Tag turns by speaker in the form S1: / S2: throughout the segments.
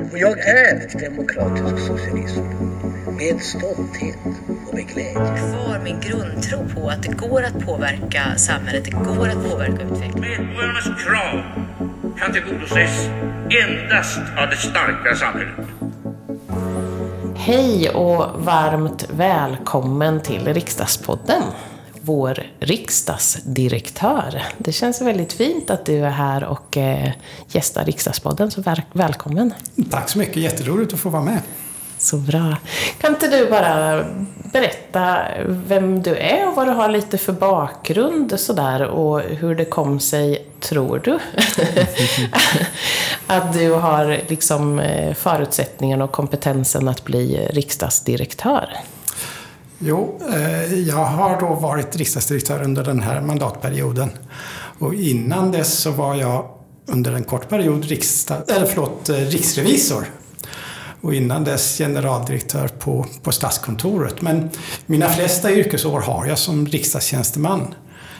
S1: Och jag är demokratisk socialism. Med stolthet och med glädje.
S2: Kvar min grundtro på att det går att påverka samhället, det går att påverka utvecklingen.
S3: Medborgarnas krav kan tillgodoses endast av det starka samhället.
S4: Hej och varmt välkommen till Riksdagspodden. Vår riksdagsdirektör. Det känns väldigt fint att du är här och eh, gästar Riksdagspodden, så väl välkommen.
S5: Tack så mycket, jätteroligt att få vara med.
S4: Så bra. Kan inte du bara berätta vem du är och vad du har lite för bakgrund sådär och hur det kom sig, tror du, att du har liksom eh, förutsättningen och kompetensen att bli riksdagsdirektör?
S5: Jo, eh, jag har då varit riksdagsdirektör under den här mandatperioden. Och innan dess så var jag under en kort period riksdag, eller förlåt, eh, riksrevisor. Och innan dess generaldirektör på, på Statskontoret. Men mina flesta yrkesår har jag som riksdagstjänsteman.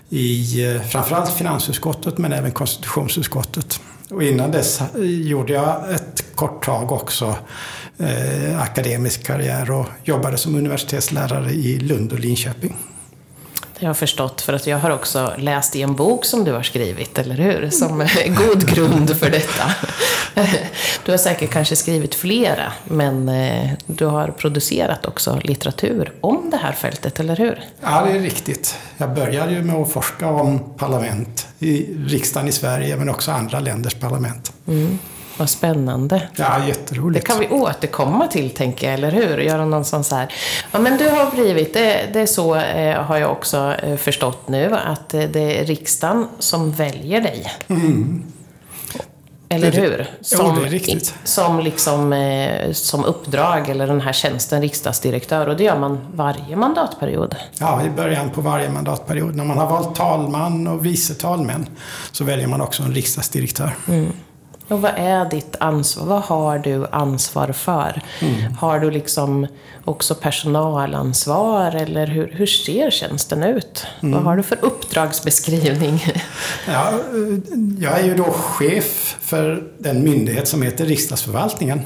S5: I eh, framförallt finansutskottet men även konstitutionsutskottet. Och innan dess gjorde jag ett kort tag också eh, akademisk karriär och jobbade som universitetslärare i Lund och Linköping.
S4: Det har jag förstått, för att jag har också läst i en bok som du har skrivit, eller hur? Som god grund för detta. Du har säkert kanske skrivit flera, men eh, du har producerat också litteratur om det här fältet, eller hur?
S5: Ja, det är riktigt. Jag började ju med att forska om parlament i riksdagen i Sverige, men också andra länders parlament.
S4: Mm. Vad spännande.
S5: Ja, jätteroligt.
S4: Det kan vi återkomma till, tänker jag, eller hur? Göra någon sån så här. Ja, men du har blivit, det, det är så eh, har jag också eh, förstått nu, att det är riksdagen som väljer dig.
S5: Mm.
S4: Eller
S5: Det-
S4: hur?
S5: Jo, det är riktigt.
S4: Som, liksom, eh, som uppdrag, eller den här tjänsten, riksdagsdirektör. Och det gör man varje mandatperiod.
S5: Ja, i början på varje mandatperiod. När man har valt talman och vice talmän så väljer man också en riksdagsdirektör.
S4: Och vad är ditt ansvar? Vad har du ansvar för?
S5: Mm.
S4: Har du liksom också personalansvar? Eller hur, hur ser tjänsten ut?
S5: Mm.
S4: Vad har du för uppdragsbeskrivning?
S5: Ja, eh, jag är ju då chef för den myndighet som heter Riksdagsförvaltningen.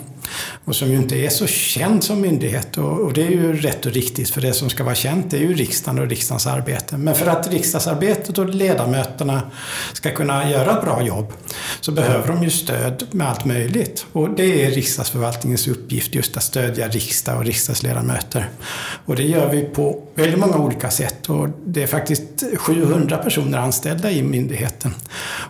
S5: Och som ju inte är så känd som myndighet. Och, och det är ju rätt och riktigt, för det som ska vara känt är ju riksdagen och riksdagens arbete. Men för att riksdagsarbetet och ledamöterna ska kunna göra ett bra jobb så behöver de ju stöd med allt möjligt. Och det är riksdagsförvaltningens uppgift just att stödja riksdag och riksdagsledamöter. Och det gör vi på väldigt många olika sätt. Och det är faktiskt 700 personer anställda i myndigheten.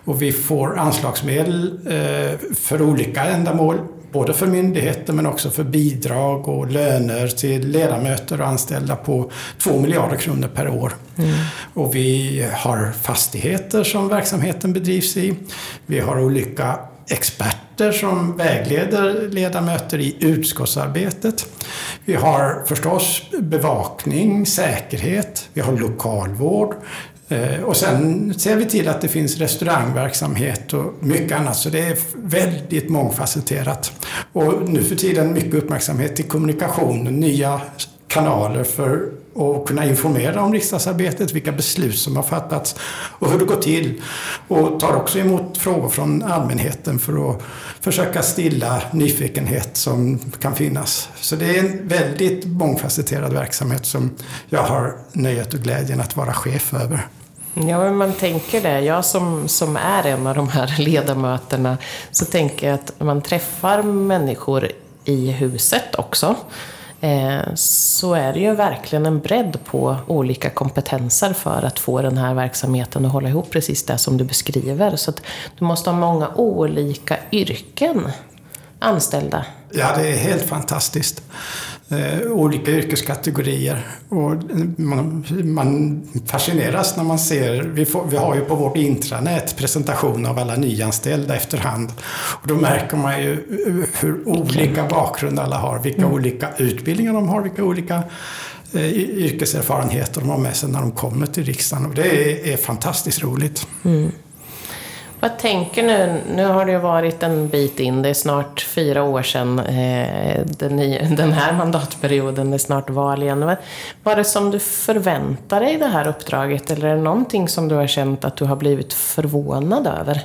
S5: Och vi får anslagsmedel eh, för olika ändamål både för myndigheter men också för bidrag och löner till ledamöter och anställda på 2 miljarder kronor per år. Och vi har fastigheter som verksamheten bedrivs i. Vi har olika experter som vägleder ledamöter i utskottsarbetet. Vi har förstås bevakning, säkerhet, vi har lokalvård, Eh, Och sen ser vi till att det finns restaurangverksamhet och mycket annat. Så det är väldigt mångfacetterat. Och nu för tiden mycket uppmärksamhet till kommunikation, nya kanaler för att kunna informera om riksdagsarbetet, vilka beslut som har fattats och hur det går till. Och tar också emot frågor från allmänheten för att försöka stilla nyfikenhet som kan finnas. Så det är en väldigt mångfacetterad verksamhet som jag har nöjet och glädjen att vara chef över.
S4: Ja, men man tänker det. Jag som, som är en av de här ledamöterna, så tänker jag att man träffar människor i huset också. Eh, så är det ju verkligen en bredd på olika kompetenser för att få den här verksamheten att hålla ihop precis det som du beskriver. Så att du måste ha många olika yrken anställda.
S5: Ja, det är helt fantastiskt. Eh, olika yrkeskategorier. Och man, man fascineras när man ser, vi, får, vi har ju på vårt intranät presentation av alla nyanställda efterhand. Och då märker man ju hur olika bakgrund alla har, vilka olika utbildningar de har, vilka olika eh, yrkeserfarenheter de har med sig när de kommer till riksdagen. Och det är, är fantastiskt roligt.
S4: Vad tänker nu? Nu har det ju varit en bit in. Det är snart fyra år sedan eh, den, nya, den här mandatperioden. Det är snart val igen. Vad var det som du förväntar dig i det här uppdraget? Eller är det någonting som du har känt att du har blivit förvånad över?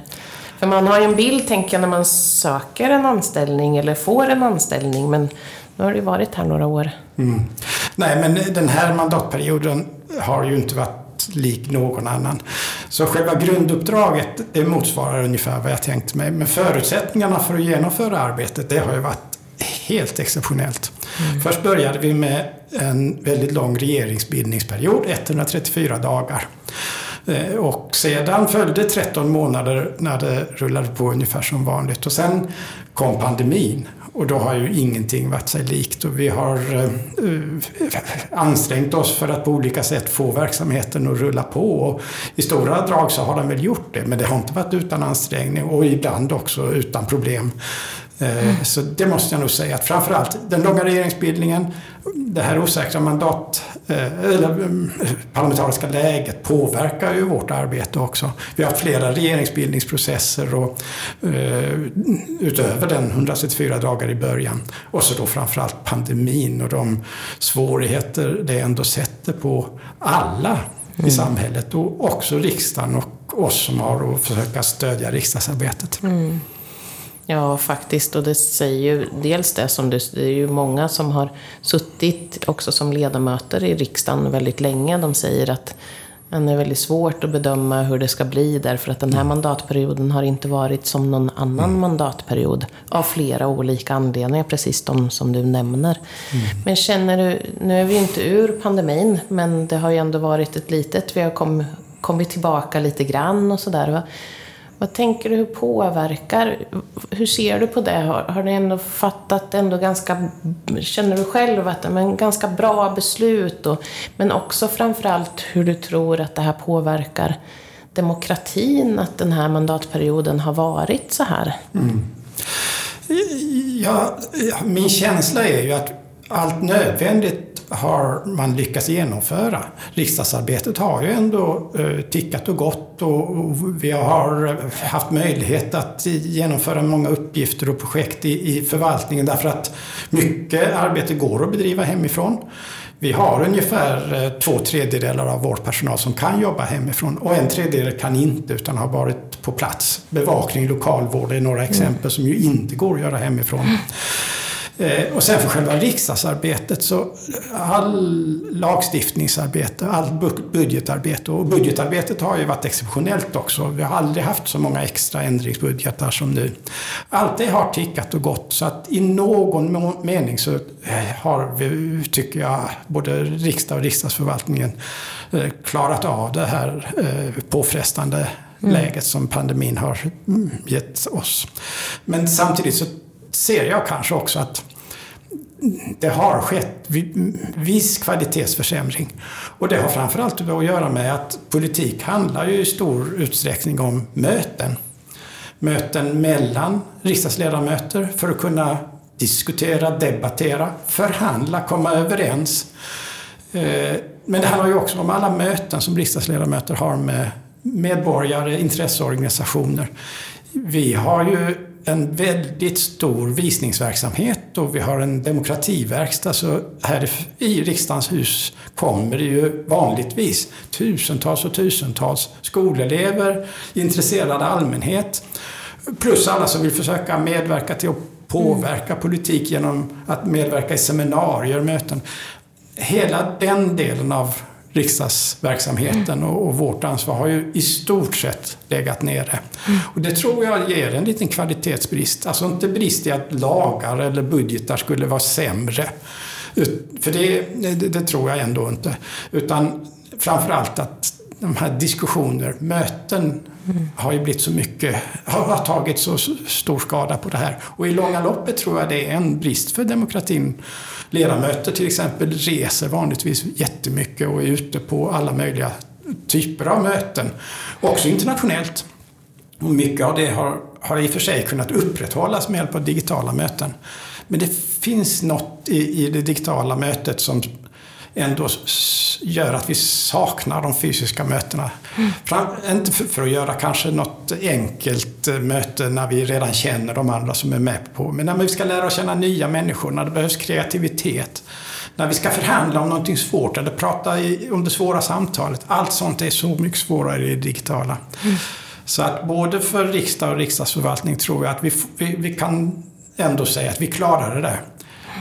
S4: För man har ju en bild, tänker jag, när man söker en anställning eller får en anställning. Men nu har det varit här några år.
S5: Mm. Nej, men den här mandatperioden har ju inte varit lik någon annan. Så själva grunduppdraget det motsvarar ungefär vad jag tänkte mig. Men förutsättningarna för att genomföra arbetet det har ju varit helt exceptionellt. Mm. Först började vi med en väldigt lång regeringsbildningsperiod, 134 dagar. Eh, och sedan följde 13 månader när det rullade på ungefär som vanligt. Och sen kom pandemin och då har ju ingenting varit sig likt och vi har eh, ansträngt oss för att på olika sätt få verksamheten att rulla på. Och I stora drag så har den väl gjort det, men det har inte varit utan ansträngning och ibland också utan problem. Mm. Så det måste jag nog säga att framförallt den långa regeringsbildningen, det här osäkra mandat, eller mm, parlamentariska läget påverkar ju vårt arbete också. Vi har haft flera regeringsbildningsprocesser och, eh, utöver den 134 dagar i början. Och så då framförallt pandemin och de svårigheter det ändå sätter på alla mm. i samhället och också riksdagen och oss som har att försöka stödja riksdagsarbetet. Mm.
S4: Ja, faktiskt. Och det säger ju dels det som du, det är ju många som har suttit också som ledamöter i riksdagen väldigt länge. De säger att det är väldigt svårt att bedöma hur det ska bli därför att den här mandatperioden har inte varit som någon annan mm. mandatperiod av flera olika anledningar, precis de som du nämner. Mm. Men känner du, nu är vi inte ur pandemin, men det har ju ändå varit ett litet, vi har kommit, kommit tillbaka lite grann och sådär. Vad tänker du, hur påverkar, hur ser du på det? Har, har du ändå fattat ändå ganska, känner du själv att det är ganska bra beslut? Och, men också framförallt hur du tror att det här påverkar demokratin, att den här mandatperioden har varit så här? Mm.
S5: Ja, min känsla är ju att allt nödvändigt har man lyckats genomföra. Riksdagsarbetet har ju ändå eh, tickat och gått och vi har haft möjlighet att genomföra många uppgifter och projekt i förvaltningen därför att mycket arbete går att bedriva hemifrån. Vi har ungefär eh, två tredjedelar av vår personal som kan jobba hemifrån och en tredjedel kan inte utan har varit på plats. Bevakning, lokalvård är några exempel som ju inte går att göra hemifrån. Eh, och sen för själva riksdagsarbetet så all lagstiftningsarbete, allt budgetarbete och budgetarbetet har ju varit exceptionellt också. Vi har aldrig haft så många extra ändringsbudgetar som nu. Allt det har tickat och gått så att i någon mening så eh, har vi, tycker jag, både riksdag och riksdagsförvaltningen eh, klarat av det här påfrestande mm. läget som pandemin har mm, gett oss. Men samtidigt så ser jag kanske också att det har skett viss kvalitetsförsämring. Och det har framförallt att göra med att politik handlar ju i stor utsträckning om möten. Möten mellan riksdagsledamöter för att kunna diskutera, debattera, förhandla, komma överens. Eh, men det handlar ju också om alla möten som riksdagsledamöter har med medborgare, intresseorganisationer. Vi har ju en väldigt stor visningsverksamhet och vi har en demokrativerkstad. Så här i riksdagens hus kommer det ju vanligtvis tusentals och tusentals skolelever, intresserad allmänhet, plus alla som vill försöka medverka till att påverka mm. politik genom att medverka i seminarier, möten. Hela den delen av riksdagsverksamheten och, och, vårt ansvar har ju i stort sett legat nere. Och det tror jag ger en liten kvalitetsbrist. Alltså inte brist i att lagar eller budgetar skulle vara sämre. För det, det, det tror jag ändå inte. Utan framförallt att de här diskussioner, möten mm har ju blivit så mycket, har tagit så stor skada på det här. Och i långa loppet tror jag det är en brist för demokratin. Ledamöter till exempel reser vanligtvis jättemycket och är ute på alla möjliga typer av möten. Också internationellt. Och mycket av det har, har i och för sig kunnat upprätthållas med hjälp av digitala möten. Men det finns något i, i det digitala mötet som ändå gör att vi saknar de fysiska mötena. Mm. Fram, inte för, för, att göra kanske något enkelt eh, möte när vi redan känner de andra som är med på, men när vi ska lära oss känna nya människor, när det behövs kreativitet, när vi ska förhandla om någonting svårt eller prata i, om det svåra samtalet. Allt sånt är så mycket svårare i det digitala. Mm. Så att både för riksdag och riksdagsförvaltning tror jag att vi, vi, vi kan ändå säga att vi klarar det där.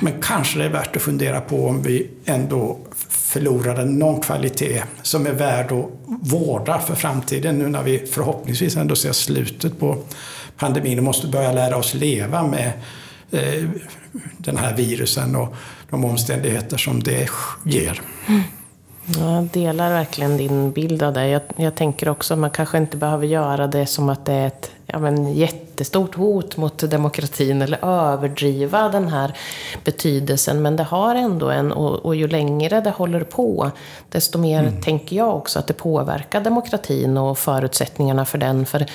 S5: Men kanske det är värt att fundera på om vi ändå förlorade någon kvalitet som är värd att vårda för framtiden nu när vi förhoppningsvis ändå ser slutet på pandemin och måste börja lära oss leva med eh, den här virusen och de omständigheter som det ger. Mm.
S4: Jag delar verkligen din bild av det. Jag, jag, tänker också att man kanske inte behöver göra det som att det är ett ja, men, jättestort hot mot demokratin eller överdriva den här betydelsen. Men det har ändå en, och, och ju längre det håller på, desto mer mm. tänker jag också att det påverkar demokratin och förutsättningarna för den. För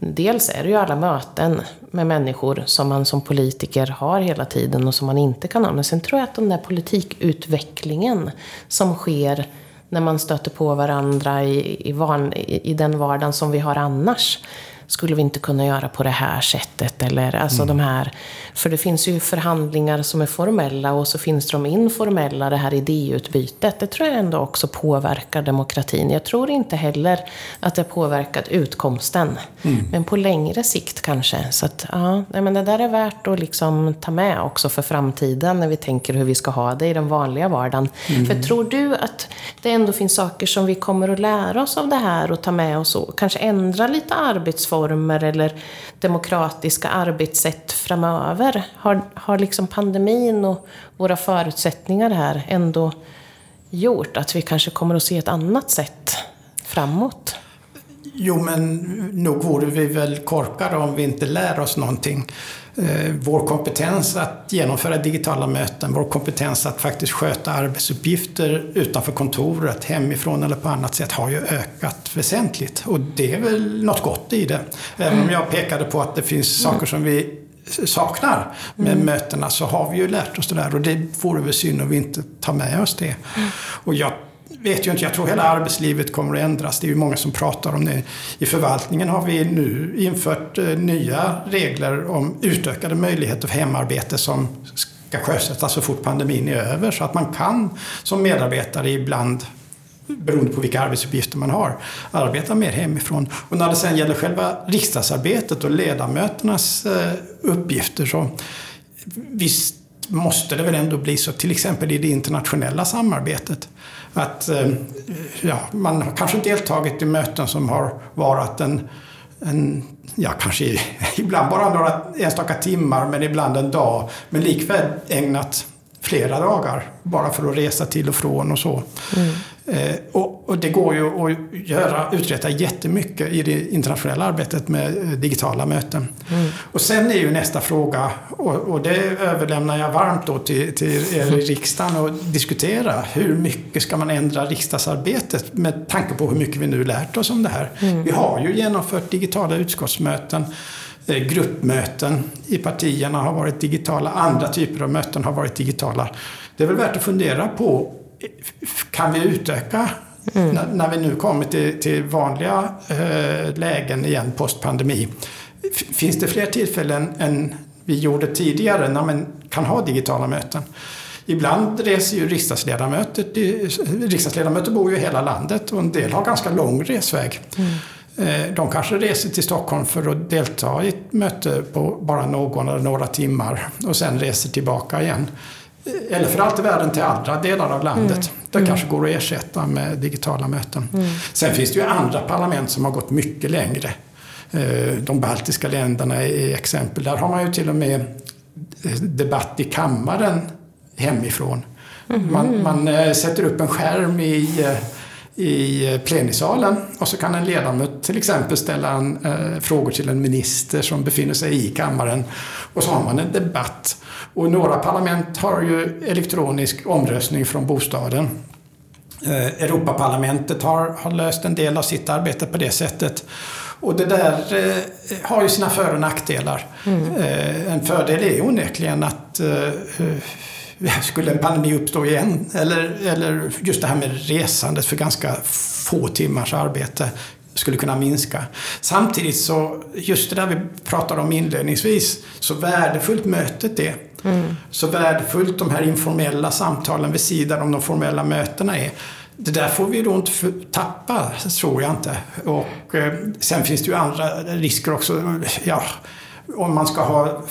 S4: Dels är det ju alla möten med människor som man som politiker har hela tiden och som man inte kan ha. Men sen tror jag att den där politikutvecklingen som sker när man stöter på varandra i, i, van, i, i den vardagen som vi har annars skulle vi inte kunna göra på det här sättet? Eller, alltså mm. de här, för det finns ju förhandlingar som är formella och så finns de informella, det här idéutbytet. Det tror jag ändå också påverkar demokratin. Jag tror inte heller att det påverkat utkomsten. Mm. Men på längre sikt kanske. Så att, ja, men det där är värt att liksom ta med också för framtiden när vi tänker hur vi ska ha det i den vanliga vardagen. Mm. För tror du att det ändå finns saker som vi kommer att lära oss av det här och ta med oss och kanske ändra lite arbetsformer eller demokratiska arbetssätt framöver? Har, har liksom pandemin och våra förutsättningar här ändå gjort att vi kanske kommer att se ett annat sätt framåt?
S5: Jo, men nog vore vi väl korkade om vi inte lär oss någonting. Eh, vår kompetens att genomföra digitala möten, vår kompetens att faktiskt sköta arbetsuppgifter utanför kontoret, hemifrån eller på annat sätt har ju ökat väsentligt. Och det är väl något gott i det. Även om jag pekade på att det finns saker som vi saknar med mm. mötena så har vi ju lärt oss det där och det vore väl synd om vi inte tar med oss det. Mm. Och jag vet ju inte, jag tror hela arbetslivet kommer att ändras. Det är ju många som pratar om det. I förvaltningen har vi nu infört eh, nya regler om utökade möjligheter för hemarbete som ska sjösättas så fort pandemin är över. Så att man kan som medarbetare ibland beroende på vilka arbetsuppgifter man har, arbeta mer hemifrån. Och när det sen gäller själva riksdagsarbetet och ledamöternas eh, uppgifter så visst måste det väl ändå bli så, till exempel i det internationella samarbetet, att eh, ja, man har kanske deltagit i möten som har varit en, en ja, kanske ibland bara några enstaka timmar, men ibland en dag, men likväl ägnat flera dagar bara för att resa till och från och så. Mm. Eh, och, och, det går ju att göra, uträtta jättemycket i det internationella arbetet med eh, digitala möten. Mm. Och sen är ju nästa fråga, och, och, det överlämnar jag varmt då till, till er i riksdagen att diskutera. Hur mycket ska man ändra riksdagsarbetet med tanke på hur mycket vi nu lärt oss om det här? Mm. Vi har ju genomfört digitala utskottsmöten eh, gruppmöten i partierna har varit digitala, andra typer av möten har varit digitala. Det är väl värt att fundera på kan vi utöka mm. när, när, vi nu kommer till, till vanliga eh, lägen igen postpandemi? Finns det fler tillfällen än vi gjorde tidigare när man kan ha digitala möten? Ibland reser ju riksdagsledamöter, riksdagsledamöter bor ju i hela landet och en del har ganska lång resväg. Mm. Eh, de kanske reser till Stockholm för att delta i ett möte på bara någon eller några timmar och sen reser tillbaka igen eller för allt i världen till andra delar av landet. Mm. Det kanske går att ersätta med digitala möten. Mm. Sen finns det ju andra parlament som har gått mycket längre. Eh, de baltiska länderna är exempel. Där har man ju till och med eh, debatt i kammaren hemifrån. Mm. Man, man eh, sätter upp en skärm i i plenisalen och så kan en ledamot till exempel ställa en, eh, frågor till en minister som befinner sig i kammaren och så har man en debatt. Och några parlament har ju elektronisk omröstning från bostaden. Eh, Europaparlamentet har, har löst en del av sitt arbete på det sättet. Och det där eh, har ju sina för och nackdelar. Mm. Eh, en fördel är onekligen att eh, skulle en pandemi uppstå igen, eller, eller just det här med resandet för ganska få timmars arbete skulle kunna minska. Samtidigt så, just det där vi pratade om inledningsvis, så värdefullt mötet är. Mm. Så värdefullt de här informella samtalen vid sidan om de formella mötena är. det där får vi då inte tappa, tror jag inte. Och eh, sen finns det ju andra risker också. Ja, om man ska ha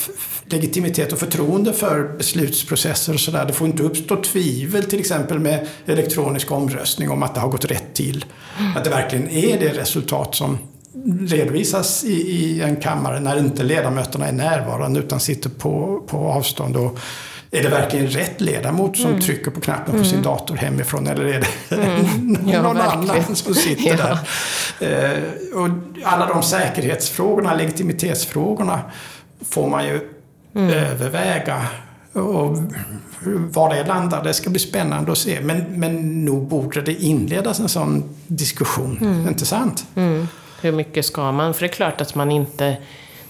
S5: legitimitet och förtroende för beslutsprocesser och sådär. Det får inte uppstå tvivel till exempel med elektronisk omröstning om att det har gått rätt till. Att det verkligen är det resultat som redovisas i, i en kammare när inte ledamöterna är närvarande utan sitter på, på avstånd. Och, är det verkligen rätt ledamot som mm. trycker på knappen på mm. sin dator hemifrån eller är det mm. ja, någon verkligen. annan som sitter ja. där? Eh, och alla de säkerhetsfrågorna, legitimitetsfrågorna får man ju mm. överväga. Och var det landar, det ska bli spännande att se. Men, men nog borde det inledas en sån diskussion, mm. inte sant?
S4: Mm. Hur mycket ska man? För det är klart att man inte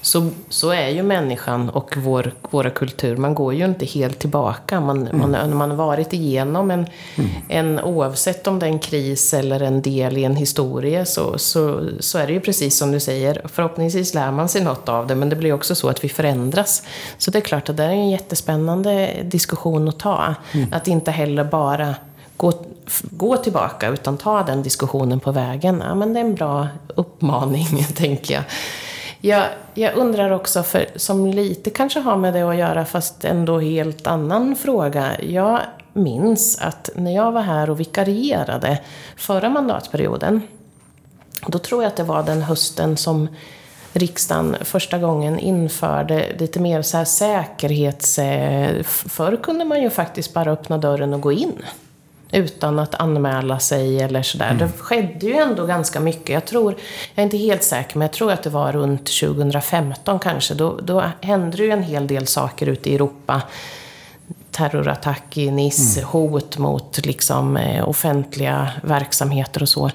S4: så, så är ju människan och vår, våra kultur. Man går ju inte helt tillbaka. Man, mm. man, man har varit igenom en, mm. en, oavsett om det är en kris eller en del i en historia, så, så, så är det ju precis som du säger. Förhoppningsvis lär man sig något av det, men det blir också så att vi förändras. Så det är klart att det är en jättespännande diskussion att ta. Mm. Att inte heller bara gå, gå tillbaka, utan ta den diskussionen på vägen. Ja, men det är en bra uppmaning, tänker jag. Jag, jag undrar också, för, som lite kanske har med det att göra, fast ändå helt annan fråga. Jag minns att när jag var här och vikarierade förra mandatperioden, då tror jag att det var den hösten som riksdagen första gången införde lite mer så här säkerhets... Förr kunde man ju faktiskt bara öppna dörren och gå in utan att anmäla sig eller sådär. Mm. Det skedde ju ändå ganska mycket. Jag tror, jag är inte helt säker, men jag tror att det var runt 2015 kanske. Då, då hände det ju en hel del saker ute i Europa. Terrorattack i Nice, mm. hot mot liksom, eh, offentliga verksamheter och så.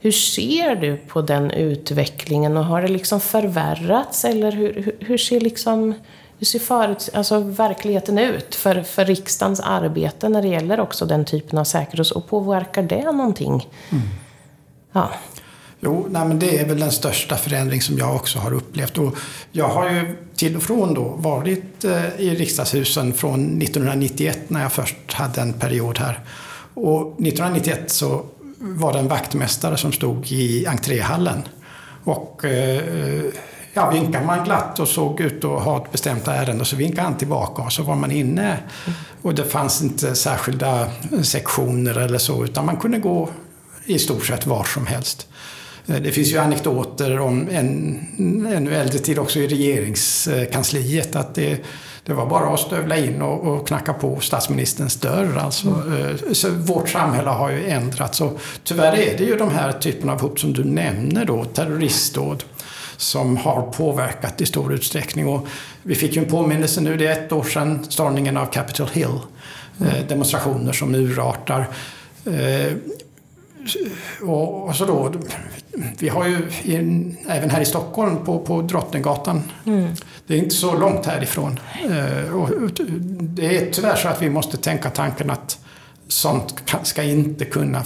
S4: Hur ser du på den utvecklingen och har det liksom förvärrats eller hur, hur, hur ser liksom hur ser förut, alltså verkligheten ut för, för riksdagens arbete när det gäller också den typen av säkerhet? Och påverkar det någonting? Mm.
S5: Ja. Jo, nej, men det är väl den största förändring som jag också har upplevt. Och jag har ju till och från då varit eh, i riksdagshusen från 1991 när jag först hade en period här. Och 1991 så var det en vaktmästare som stod i entréhallen. Och eh, ja, vinkade man glatt och såg ut att ha ett bestämt ärende så vinkade han tillbaka och så var man inne. Och det fanns inte särskilda sektioner eller så utan man kunde gå i stort sett var som helst. Det finns ju anekdoter om en ännu äldre tid också i regeringskansliet att det, det var bara att stövla in och, och knacka på statsministerns dörr. Alltså, mm. Så vårt samhälle har ju ändrats och tyvärr är det ju de här typen av hot som du nämner då, terroristdåd som har påverkat i stor utsträckning. Och vi fick ju en påminnelse nu, det är ett år sedan stormningen av Capitol Hill. Mm. demonstrationer som urartar. Eh, och, och, så då, vi har ju in, även här i Stockholm på, på Drottninggatan. Mm. Det är inte så långt härifrån. Eh, och, det är tyvärr så att vi måste tänka tanken att sånt ska inte kunna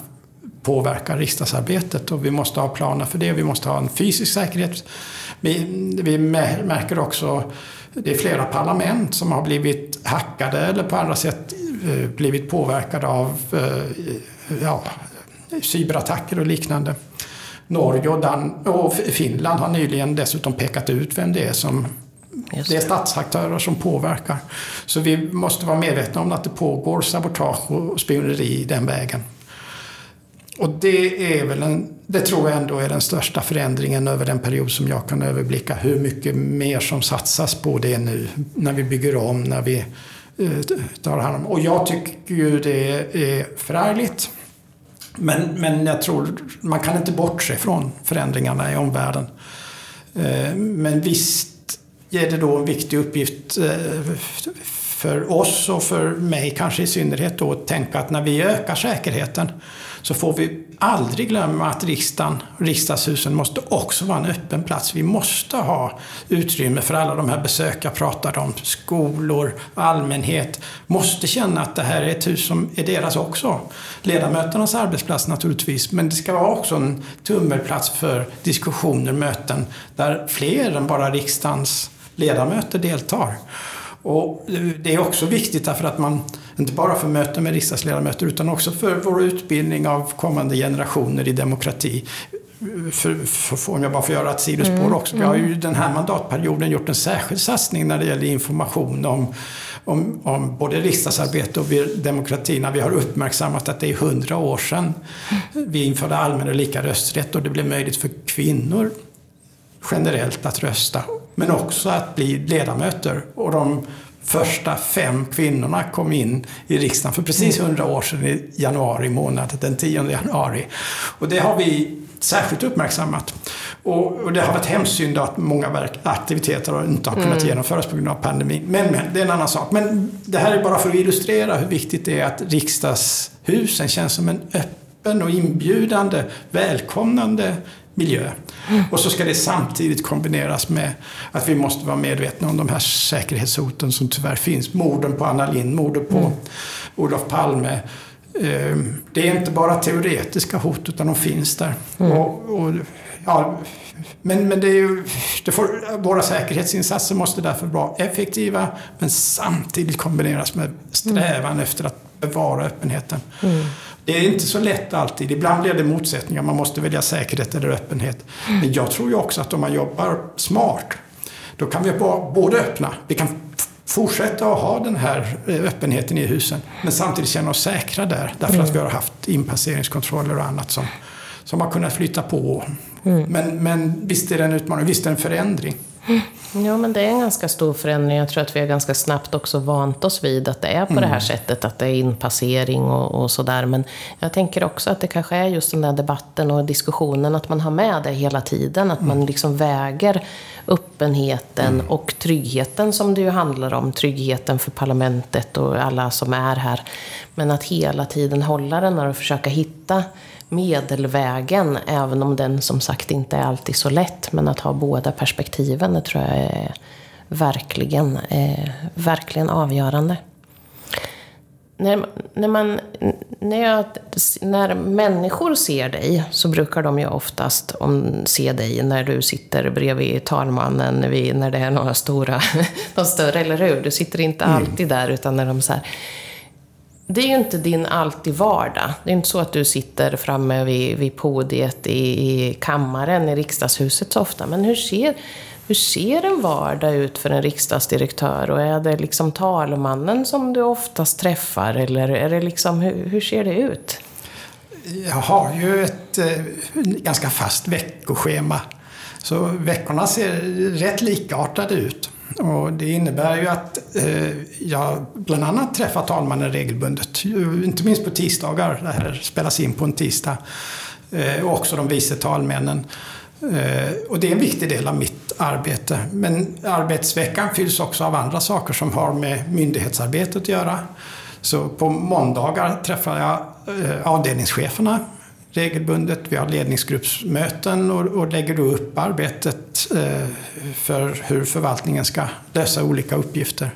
S5: påverkar riksdagsarbetet och vi måste ha planer för det. Vi måste ha en fysisk säkerhet. Vi, vi märker också det är flera parlament som har blivit hackade eller på andra sätt eh, blivit påverkade av eh, ja, cyberattacker och liknande. Norge och, Dan och Finland har nyligen dessutom pekat ut vem det är som det är statsaktörer som påverkar. Så vi måste vara medvetna om att det pågår sabotage och spioneri den vägen. Och det är väl en, det tror jag ändå är den största förändringen över den period som jag kan överblicka. Hur mycket mer som satsas på det nu när vi bygger om, när vi eh, tar hand om. Och jag tycker ju det är förärligt. Men, men jag tror man kan inte bortse från förändringarna i omvärlden. Eh, men visst är det då en viktig uppgift eh, för oss och för mig kanske i synnerhet då att tänka att när vi ökar säkerheten så får vi aldrig glömma att riksdagen, riksdagshusen måste också vara en öppen plats. Vi måste ha utrymme för alla de här besök jag pratade om. Skolor, allmänhet måste känna att det här är ett hus som är deras också. Ledamöternas arbetsplats naturligtvis, men det ska vara också en tummelplats för diskussioner, möten där fler än bara riksdagens ledamöter deltar. Och det är också viktigt därför att man inte bara för möten med riksdagsledamöter utan också för vår utbildning av kommande generationer i demokrati. För, för, om jag bara får göra ett sidospår mm. också. Vi har ju den här mandatperioden gjort en särskild satsning när det gäller information om, om, om både riksdagsarbete och demokrati. När vi har uppmärksammat att det är hundra år sedan vi införde allmän och lika rösträtt och det blev möjligt för kvinnor generellt att rösta. Men också att bli ledamöter. Och de första fem kvinnorna kom in i riksdagen för precis hundra år sedan i januari månad, den 10 januari. Och det har vi särskilt uppmärksammat. Och, och det har varit hemskt att många aktiviteter inte har kunnat mm. genomföras på grund av pandemin. Men, men, det är en annan sak. Men det här är bara för att illustrera hur viktigt det är att riksdagshusen känns som en öppen och inbjudande, välkomnande miljö. Och så ska det samtidigt kombineras med att vi måste vara medvetna om de här säkerhetshoten som tyvärr finns. Morden på Anna Lindh, mordet på mm. Olof Palme. Ehm, det är inte bara teoretiska hot utan de finns där. Mm. Och, och, ja, men, men det är ju, det får, våra säkerhetsinsatser måste därför vara effektiva men samtidigt kombineras med strävan mm. efter att bevara öppenheten. Mm. Det är inte så lätt alltid. Ibland blir det motsättningar. Man måste välja säkerhet eller öppenhet. Men jag tror ju också att om man jobbar smart, då kan vi vara både öppna. Vi kan fortsätta att ha den här eh, öppenheten i husen, men samtidigt känna oss säkra där. Därför att vi har haft inpasseringskontroller och annat som, som har kunnat flytta på. Mm. Men, men visst är det en utmaning, visst är det en förändring.
S4: Ja, men det är en ganska stor förändring. Jag tror att vi har ganska snabbt också vant oss vid att det är på mm. det här mm. sättet, att det är inpassering och, och sådär. Men jag tänker också att det kanske är just den där debatten och diskussionen, att man har med det hela tiden. Att man mm. liksom väger öppenheten mm. och tryggheten som det ju handlar om. Tryggheten för parlamentet och alla som är här. Men att hela tiden hålla den och försöka hitta medelvägen, även om den som sagt inte är alltid så lätt. Men att ha båda perspektiven, det tror jag är verkligen, eh, verkligen avgörande. När, när, man, när, jag, när människor ser dig så brukar de ju oftast om, se dig när du sitter bredvid talmannen, vid, när det är några stora, de större, eller hur? Du sitter inte mm. alltid där, utan när de så här, det är ju inte din alltid vardag. Det är inte så att du sitter framme vid, vid podiet i, i kammaren i riksdagshuset så ofta. Men hur ser, hur ser en vardag ut för en riksdagsdirektör? Och är det liksom talmannen som du oftast träffar? Eller är det liksom, hur, hur ser det ut?
S5: Jag har ju ett eh, ganska fast veckoschema. Så veckorna ser rätt likartade ut. Och det innebär ju att eh, jag bland annat träffar talmannen regelbundet. Inte minst på tisdagar. Det här spelas in på en tisdag. Eh, och också de vice talmännen. Eh, och det är en viktig del av mitt arbete. Men arbetsveckan fylls också av andra saker som har med myndighetsarbetet att göra. Så på måndagar träffar jag eh, avdelningscheferna regelbundet. Vi har ledningsgruppsmöten och, och lägger då upp arbetet eh, för hur förvaltningen ska lösa olika uppgifter.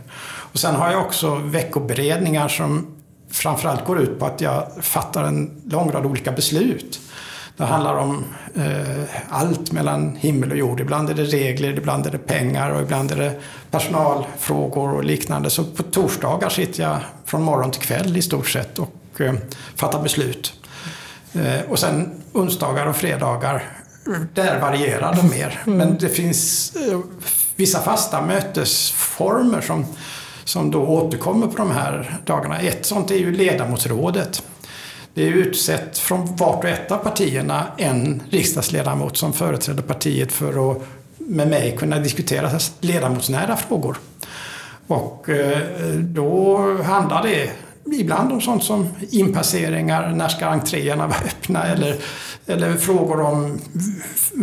S5: Och sen har jag också veckoberedningar som framförallt går ut på att jag fattar en lång rad olika beslut. Det handlar om eh, allt mellan himmel och jord. Ibland är det regler, ibland är det pengar och ibland är det personalfrågor och liknande. Så på torsdagar sitter jag från morgon till kväll i stort sett och eh, fattar beslut. Eh, och sen onsdagar och fredagar, där varierar de mer. Mm. Men det finns eh, vissa fasta mötesformer som, som då återkommer på de här dagarna. Ett sånt är ju ledamotsrådet. Det är utsett från vart och ett av partierna en riksdagsledamot som företräder partiet för att med mig kunna diskutera ledamotsnära frågor. Och eh, då handlar det ibland om sånt som inpasseringar, när ska entréerna vara öppna eller, eller frågor om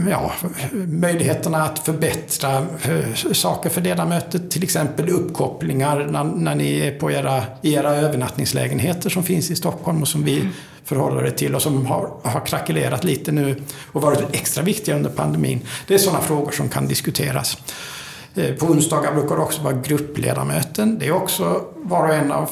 S5: ja, möjligheterna att förbättra eh, saker för ledamöter, till exempel uppkopplingar när, när ni är på era, era övernattningslägenheter som finns i Stockholm och som vi förhåller er till och som har, har krackelerat lite nu och varit extra viktiga under pandemin. Det är sådana frågor som kan diskuteras. Eh, på onsdagar brukar det också vara gruppledamöten. Det är också var och en av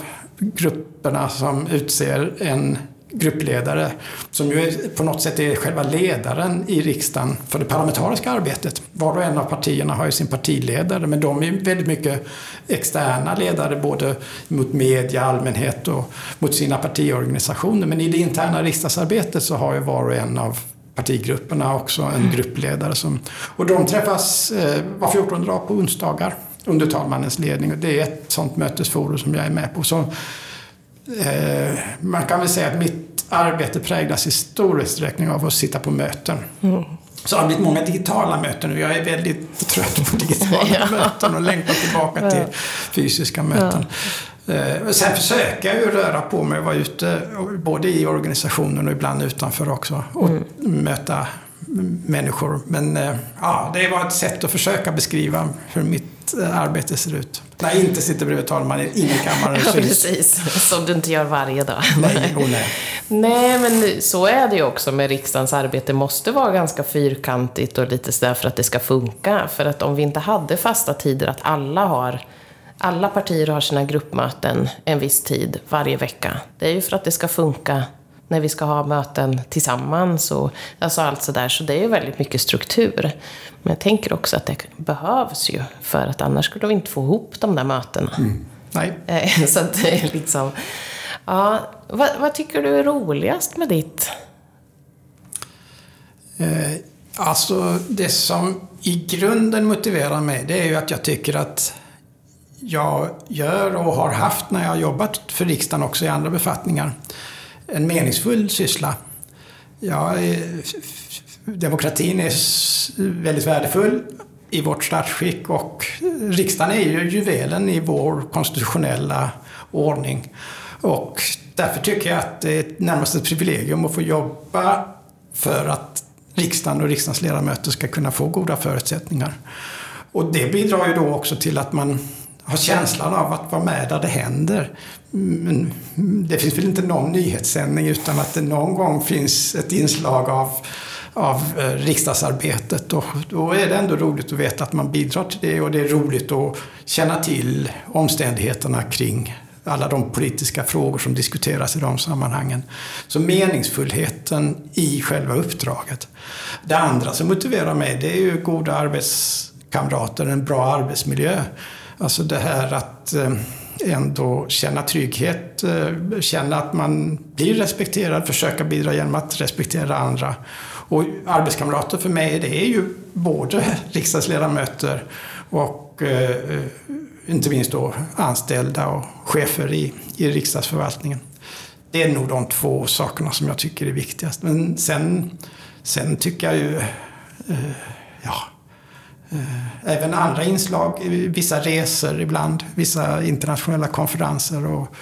S5: grupperna som utser en gruppledare som ju på något sätt är själva ledaren i riksdagen för det parlamentariska arbetet. Var och en av partierna har ju sin partiledare men de är väldigt mycket externa ledare både mot media, allmänhet och mot sina partiorganisationer. Men i det interna riksdagsarbetet så har ju var och en av partigrupperna också en gruppledare. Som, och de träffas eh, var 14 dag på onsdagar under talmannens ledning. Det är ett sånt mötesforum som jag är med på. Så, eh, man kan väl säga att mitt arbete präglas i stor utsträckning av att sitta på möten. Mm. Så det har blivit många digitala möten och jag är väldigt trött på digitala ja. möten och längtar tillbaka till fysiska möten. Ja. Eh, sen försöker jag ju röra på mig och vara ute, både i organisationen och ibland utanför också. Och mm. möta människor. Men eh, ja, det var ett sätt att försöka beskriva hur mitt eh, arbete ser ut. När jag inte sitter bredvid talmannen in i kammaren.
S4: ja, precis. Som du inte gör varje dag.
S5: Nej, oh, nej.
S4: nej, men så är det ju också med riksdagens arbete. Det måste vara ganska fyrkantigt och lite sådär för att det ska funka. För att om vi inte hade fasta tider, att alla har alla partier har sina gruppmöten en viss tid varje vecka. Det är ju för att det ska funka när vi ska ha möten tillsammans och alltså allt sådär. Så det är ju väldigt mycket struktur. Men jag tänker också att det behövs ju, för att annars skulle vi inte få ihop de där mötena. Mm.
S5: Nej.
S4: Eh, så att det är liksom... Ja, vad, vad, tycker du är roligast med ditt?
S5: Eh, alltså, det som i grunden motiverar mig, det är ju att jag tycker att jag gör och har haft när jag jobbat för riksdagen också i andra befattningar en meningsfull syssla. Ja, eh, demokratin är väldigt värdefull i vårt statsskick och riksdagen är ju juvelen i vår konstitutionella ordning. Och därför tycker jag att det är närmast ett privilegium att få jobba för att riksdagen och riksdagens ledamöter ska kunna få goda förutsättningar. Och det bidrar ju då också till att man har känslan av att vara med där det händer. Men det finns väl inte någon nyhetssändning utan att det någon gång finns ett inslag av, av eh, riksdagsarbetet. Och då är det ändå roligt att veta att man bidrar till det och det är roligt att känna till omständigheterna kring alla de politiska frågor som diskuteras i de sammanhangen. Så meningsfullheten i själva uppdraget. Det andra som motiverar mig det är ju goda arbetskamrater, en bra arbetsmiljö. Alltså det här att eh, ändå känna trygghet, eh, känna att man blir respekterad, försöka bidra genom att respektera andra. Och arbetskamrater för mig, det är ju både riksdagsledamöter och eh, inte minst då anställda och chefer i, i riksdagsförvaltningen. Det är nog de två sakerna som jag tycker är viktigast. Men sen, sen tycker jag ju, ja, Eh, även andra inslag, vissa resor ibland, vissa internationella konferenser och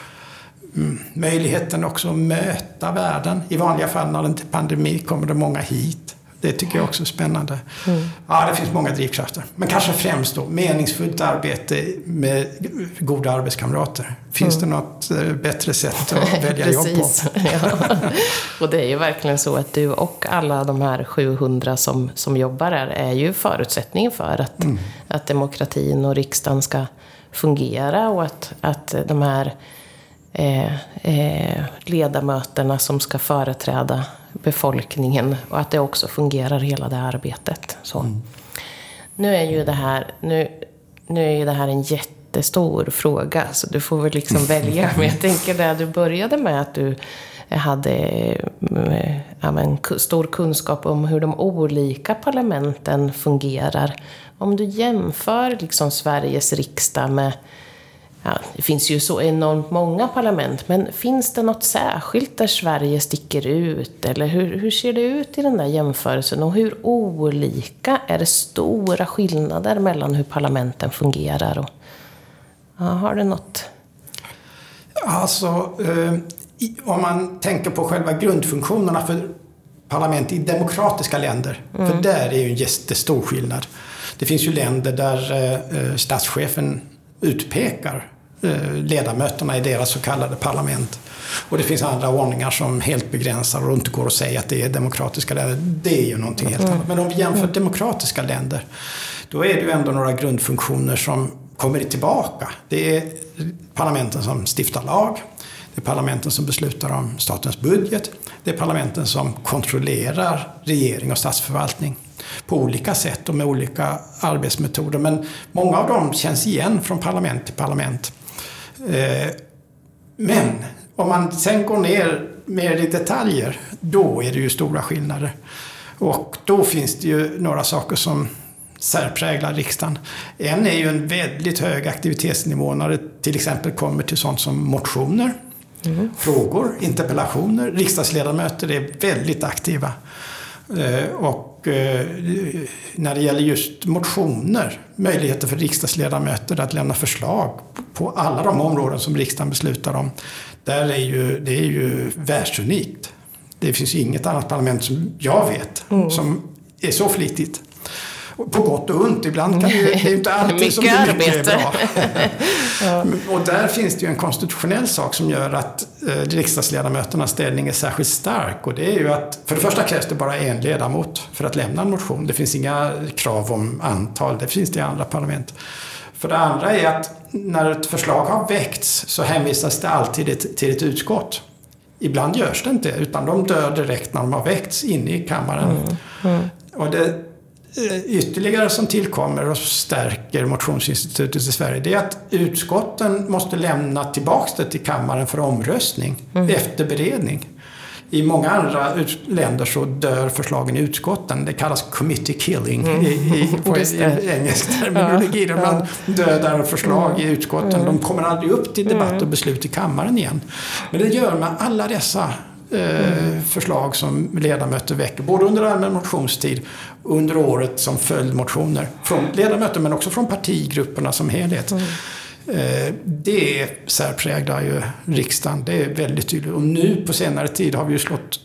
S5: mm, möjligheten också att möta världen. I vanliga fall när det inte är pandemi kommer det många hit. Det tycker jag också är spännande. Mm. Ja, det finns många drivkrafter. Men kanske främst då meningsfullt arbete med goda arbetskamrater. Finns mm. det något eh, bättre sätt att välja jobb på?
S4: ja. Och det är ju verkligen så att du och alla de här 700 som, som jobbar här är ju förutsättningen för att, mm. att demokratin och riksdagen ska fungera och att, att de här eh, eh, ledamöterna som ska företräda befolkningen och att det också fungerar hela det arbetet. Så. Mm. Nu är ju det här, nu, nu är det här en jättestor fråga så du får väl liksom välja. Men jag tänker det du började med att du hade eh, ja, men, stor kunskap om hur de olika parlamenten fungerar. Om du jämför liksom Sveriges riksdag med Ja, det finns ju så enormt många parlament, men finns det något särskilt där Sverige sticker ut? Eller hur, hur ser det ut i den där jämförelsen? Och hur olika, är det stora skillnader mellan hur parlamenten fungerar? Och, ja, har du något?
S5: Alltså, eh, om man tänker på själva grundfunktionerna för parlament i demokratiska länder, mm. för där är ju en jättestor skillnad. Det finns ju länder där eh, eh statschefen utpekar eh, ledamöterna i deras så kallade parlament. Och det finns andra ordningar som helt begränsar och inte går att säga att det är demokratiska länder. Det är ju någonting helt annat. Men om vi jämför demokratiska länder, då är det ju ändå några grundfunktioner som kommer tillbaka. Det är parlamenten som stiftar lag. Det är parlamenten som beslutar om statens budget. Det är parlamenten som kontrollerar regering och statsförvaltning på olika sätt och med olika arbetsmetoder. Men många av dem känns igen från parlament till parlament. Eh, men om man sen går ner mer i detaljer, då är det ju stora skillnader. Och då finns det ju några saker som särpräglar riksdagen. En är ju en väldigt hög aktivitetsnivå när det till exempel kommer till sånt som motioner, mm. frågor, interpellationer. Riksdagsledamöter är väldigt aktiva. Eh, och eh, när det gäller just motioner, möjligheter för riksdagsledamöter att lämna förslag på alla de områden som riksdagen beslutar om. Där är ju, det är ju världsunikt. Det finns inget annat parlament som jag vet mm. som är så flitigt. På gott och ont. Ibland kan det, det är inte alltid mycket som det mycket arbete. bra. Och där finns det ju en konstitutionell sak som gör att eh, riksdagsledamöternas ställning är särskilt stark. Och det är ju att för det första krävs det bara en ledamot för att lämna en motion. Det finns inga krav om antal. Det finns det i andra parlament. För det andra är att när ett förslag har väckts så hänvisas det alltid till ett utskott. Ibland görs det inte, utan de dör direkt när de har väckts inne i kammaren. Mm. Mm. Och det ytterligare som tillkommer och stärker motionsinstitutet i Sverige, det är att utskotten måste lämna tillbaka det till kammaren för omröstning mm. efter beredning. I många andra länder så dör förslagen i utskotten. Det kallas committee killing mm. i, i, på, i engelsk terminologi. Ja, man ja. dödar förslag mm. i utskotten. Mm. De kommer aldrig upp till debatt mm. och beslut i kammaren igen. Men det gör man alla dessa eh, förslag som ledamöter väcker, både under allmän motionstid och under året som följdmotioner. Från ledamöter men också från partigrupperna som helhet. Mm. Eh, det särpräglar ju riksdagen. Det är väldigt tydligt. Och nu på senare tid har vi ju slått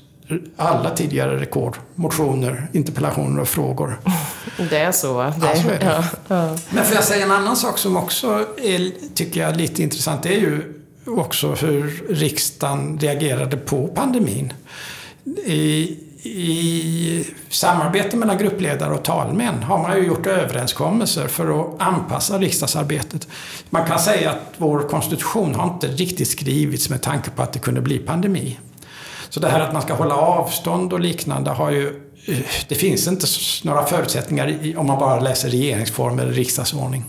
S5: alla tidigare rekord. Motioner, interpellationer och frågor.
S4: Det är så? Det,
S5: ja, så är det. Ja, ja. Men får jag säga en annan sak som också är, tycker jag, lite intressant. Det är ju också hur riksdagen reagerade på pandemin. I, i samarbete mellan gruppledare och talmän har man ju gjort överenskommelser för att anpassa riksdagsarbetet. Man kan säga att vår konstitution har inte riktigt skrivits med tanke på att det kunde bli pandemi. Så det här att man ska hålla avstånd och liknande har ju det finns inte några förutsättningar om man bara läser regeringsform eller riksdagsordning.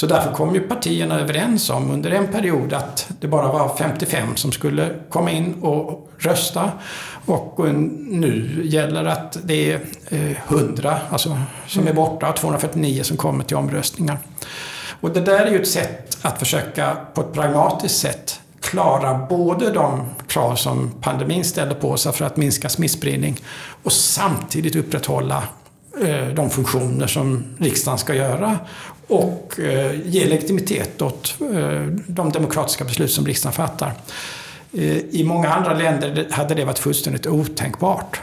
S5: Så därför kom ju partierna överens om under en period att det bara var 55 som skulle komma in och rösta. Och nu gäller att det är 100 eh, alltså, som är borta och 249 som kommer till omröstningar. Och det där är ju ett sätt att försöka på ett pragmatiskt sätt klara både de krav som pandemin ställer på sig för att minska smittspridning och samtidigt upprätthålla eh, de funktioner som riksdagen ska göra och eh, ge legitimitet åt eh, de demokratiska beslut som riksdagen fattar. Eh, I många andra länder hade det varit fullständigt otänkbart.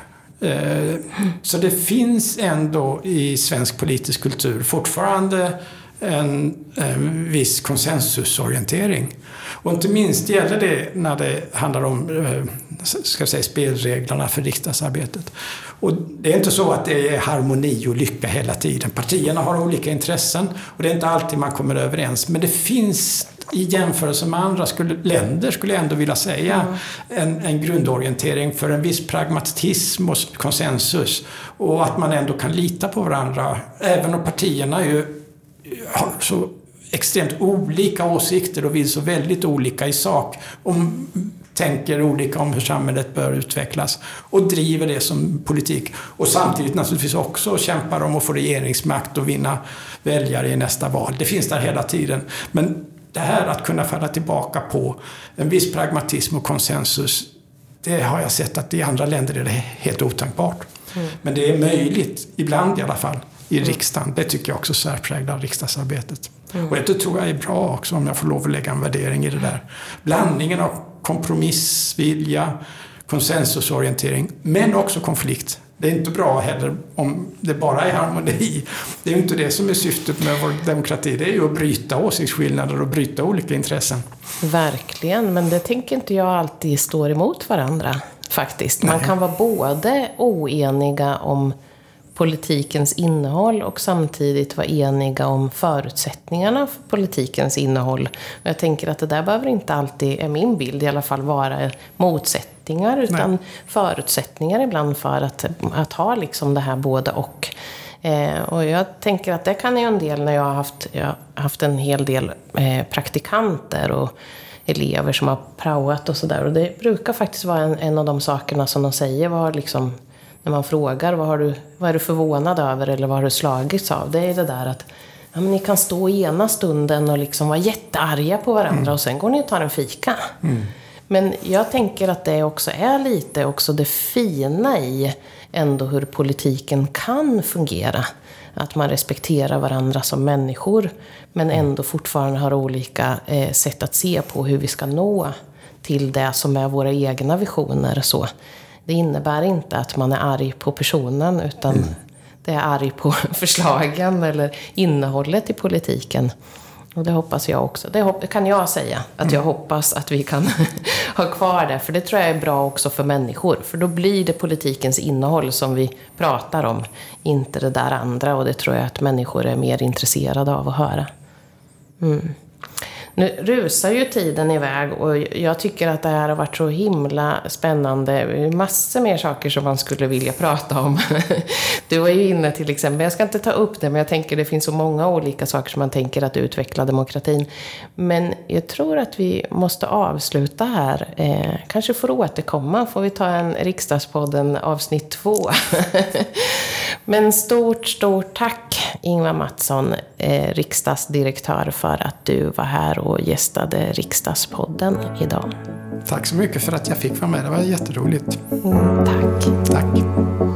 S5: Så det finns ändå i svensk politisk kultur fortfarande en, en viss konsensusorientering. Och inte minst gäller det när det handlar om ska säga, spelreglerna för riksdagsarbetet. Och det är inte så att det är harmoni och lycka hela tiden. Partierna har olika intressen och det är inte alltid man kommer överens. Men det finns i jämförelse med andra skulle, länder, skulle jag ändå vilja säga, en, en grundorientering för en viss pragmatism och konsensus. Och att man ändå kan lita på varandra. Även om partierna ju har så extremt olika åsikter och vill så väldigt olika i sak. Om, tänker olika om hur samhället bör utvecklas och driver det som politik. Och samtidigt naturligtvis också kämpar om att få regeringsmakt och vinna väljare i nästa val. Det finns där hela tiden. Men det här att kunna falla tillbaka på en viss pragmatism och konsensus, det har jag sett att i andra länder är det helt otänkbart. Mm. Men det är möjligt, ibland i alla fall, i riksdagen. Det tycker jag också särpräglar riksdagsarbetet. Mm. Och det tror jag är bra också, om jag får lov att lägga en värdering i det där. Blandningen av kompromissvilja, konsensusorientering, men också konflikt. Det är inte bra heller om det bara är harmoni. Det är ju inte det som är syftet med vår demokrati. Det är ju att bryta åsiktsskillnader och bryta olika intressen.
S4: Verkligen, men det tänker inte jag alltid står emot varandra faktiskt. Man Nej. kan vara både oeniga om politikens innehåll och samtidigt vara eniga om förutsättningarna för politikens innehåll. Och jag tänker att det där behöver inte alltid, är min bild i alla fall, vara motsättningar utan Nej. förutsättningar ibland för att, att ha liksom det här både och. Eh, och jag tänker att det kan ju en del när jag har haft, jag har haft en hel del eh, praktikanter och elever som har praoat och sådär. Och det brukar faktiskt vara en, en av de sakerna som de säger var liksom när man frågar vad, har du, vad är du förvånad över eller vad har du slagits av? Det är det där att ja, men ni kan stå ena stunden och liksom vara jättearga på varandra mm. och sen går ni och tar en fika. Mm. Men jag tänker att det också är lite också det fina i ändå hur politiken kan fungera. Att man respekterar varandra som människor men ändå fortfarande har olika eh, sätt att se på hur vi ska nå till det som är våra egna visioner. Så det innebär inte att man är arg på personen utan mm. det är arg på förslagen eller innehållet i politiken. Och det hoppas jag också. Det kan jag säga. Att jag mm. hoppas att vi kan ha kvar det. För det tror jag är bra också för människor. För då blir det politikens innehåll som vi pratar om. Inte det där andra. Och det tror jag att människor är mer intresserade av att höra. Mm. Nu rusar ju tiden iväg och jag tycker att det här har varit så himla spännande. Massor mer saker som man skulle vilja prata om. Du var ju inne till exempel, jag ska inte ta upp det, men jag tänker det finns så många olika saker som man tänker att utveckla demokratin. Men jag tror att vi måste avsluta här. Eh, kanske får återkomma, får vi ta en Riksdagspodden avsnitt två. men stort, stort tack Ingvar Mattsson, eh, riksdagsdirektör, för att du var här och gästade Riksdagspodden idag.
S5: Tack så mycket för att jag fick vara med. Det var jätteroligt.
S4: Mm, tack.
S5: Tack.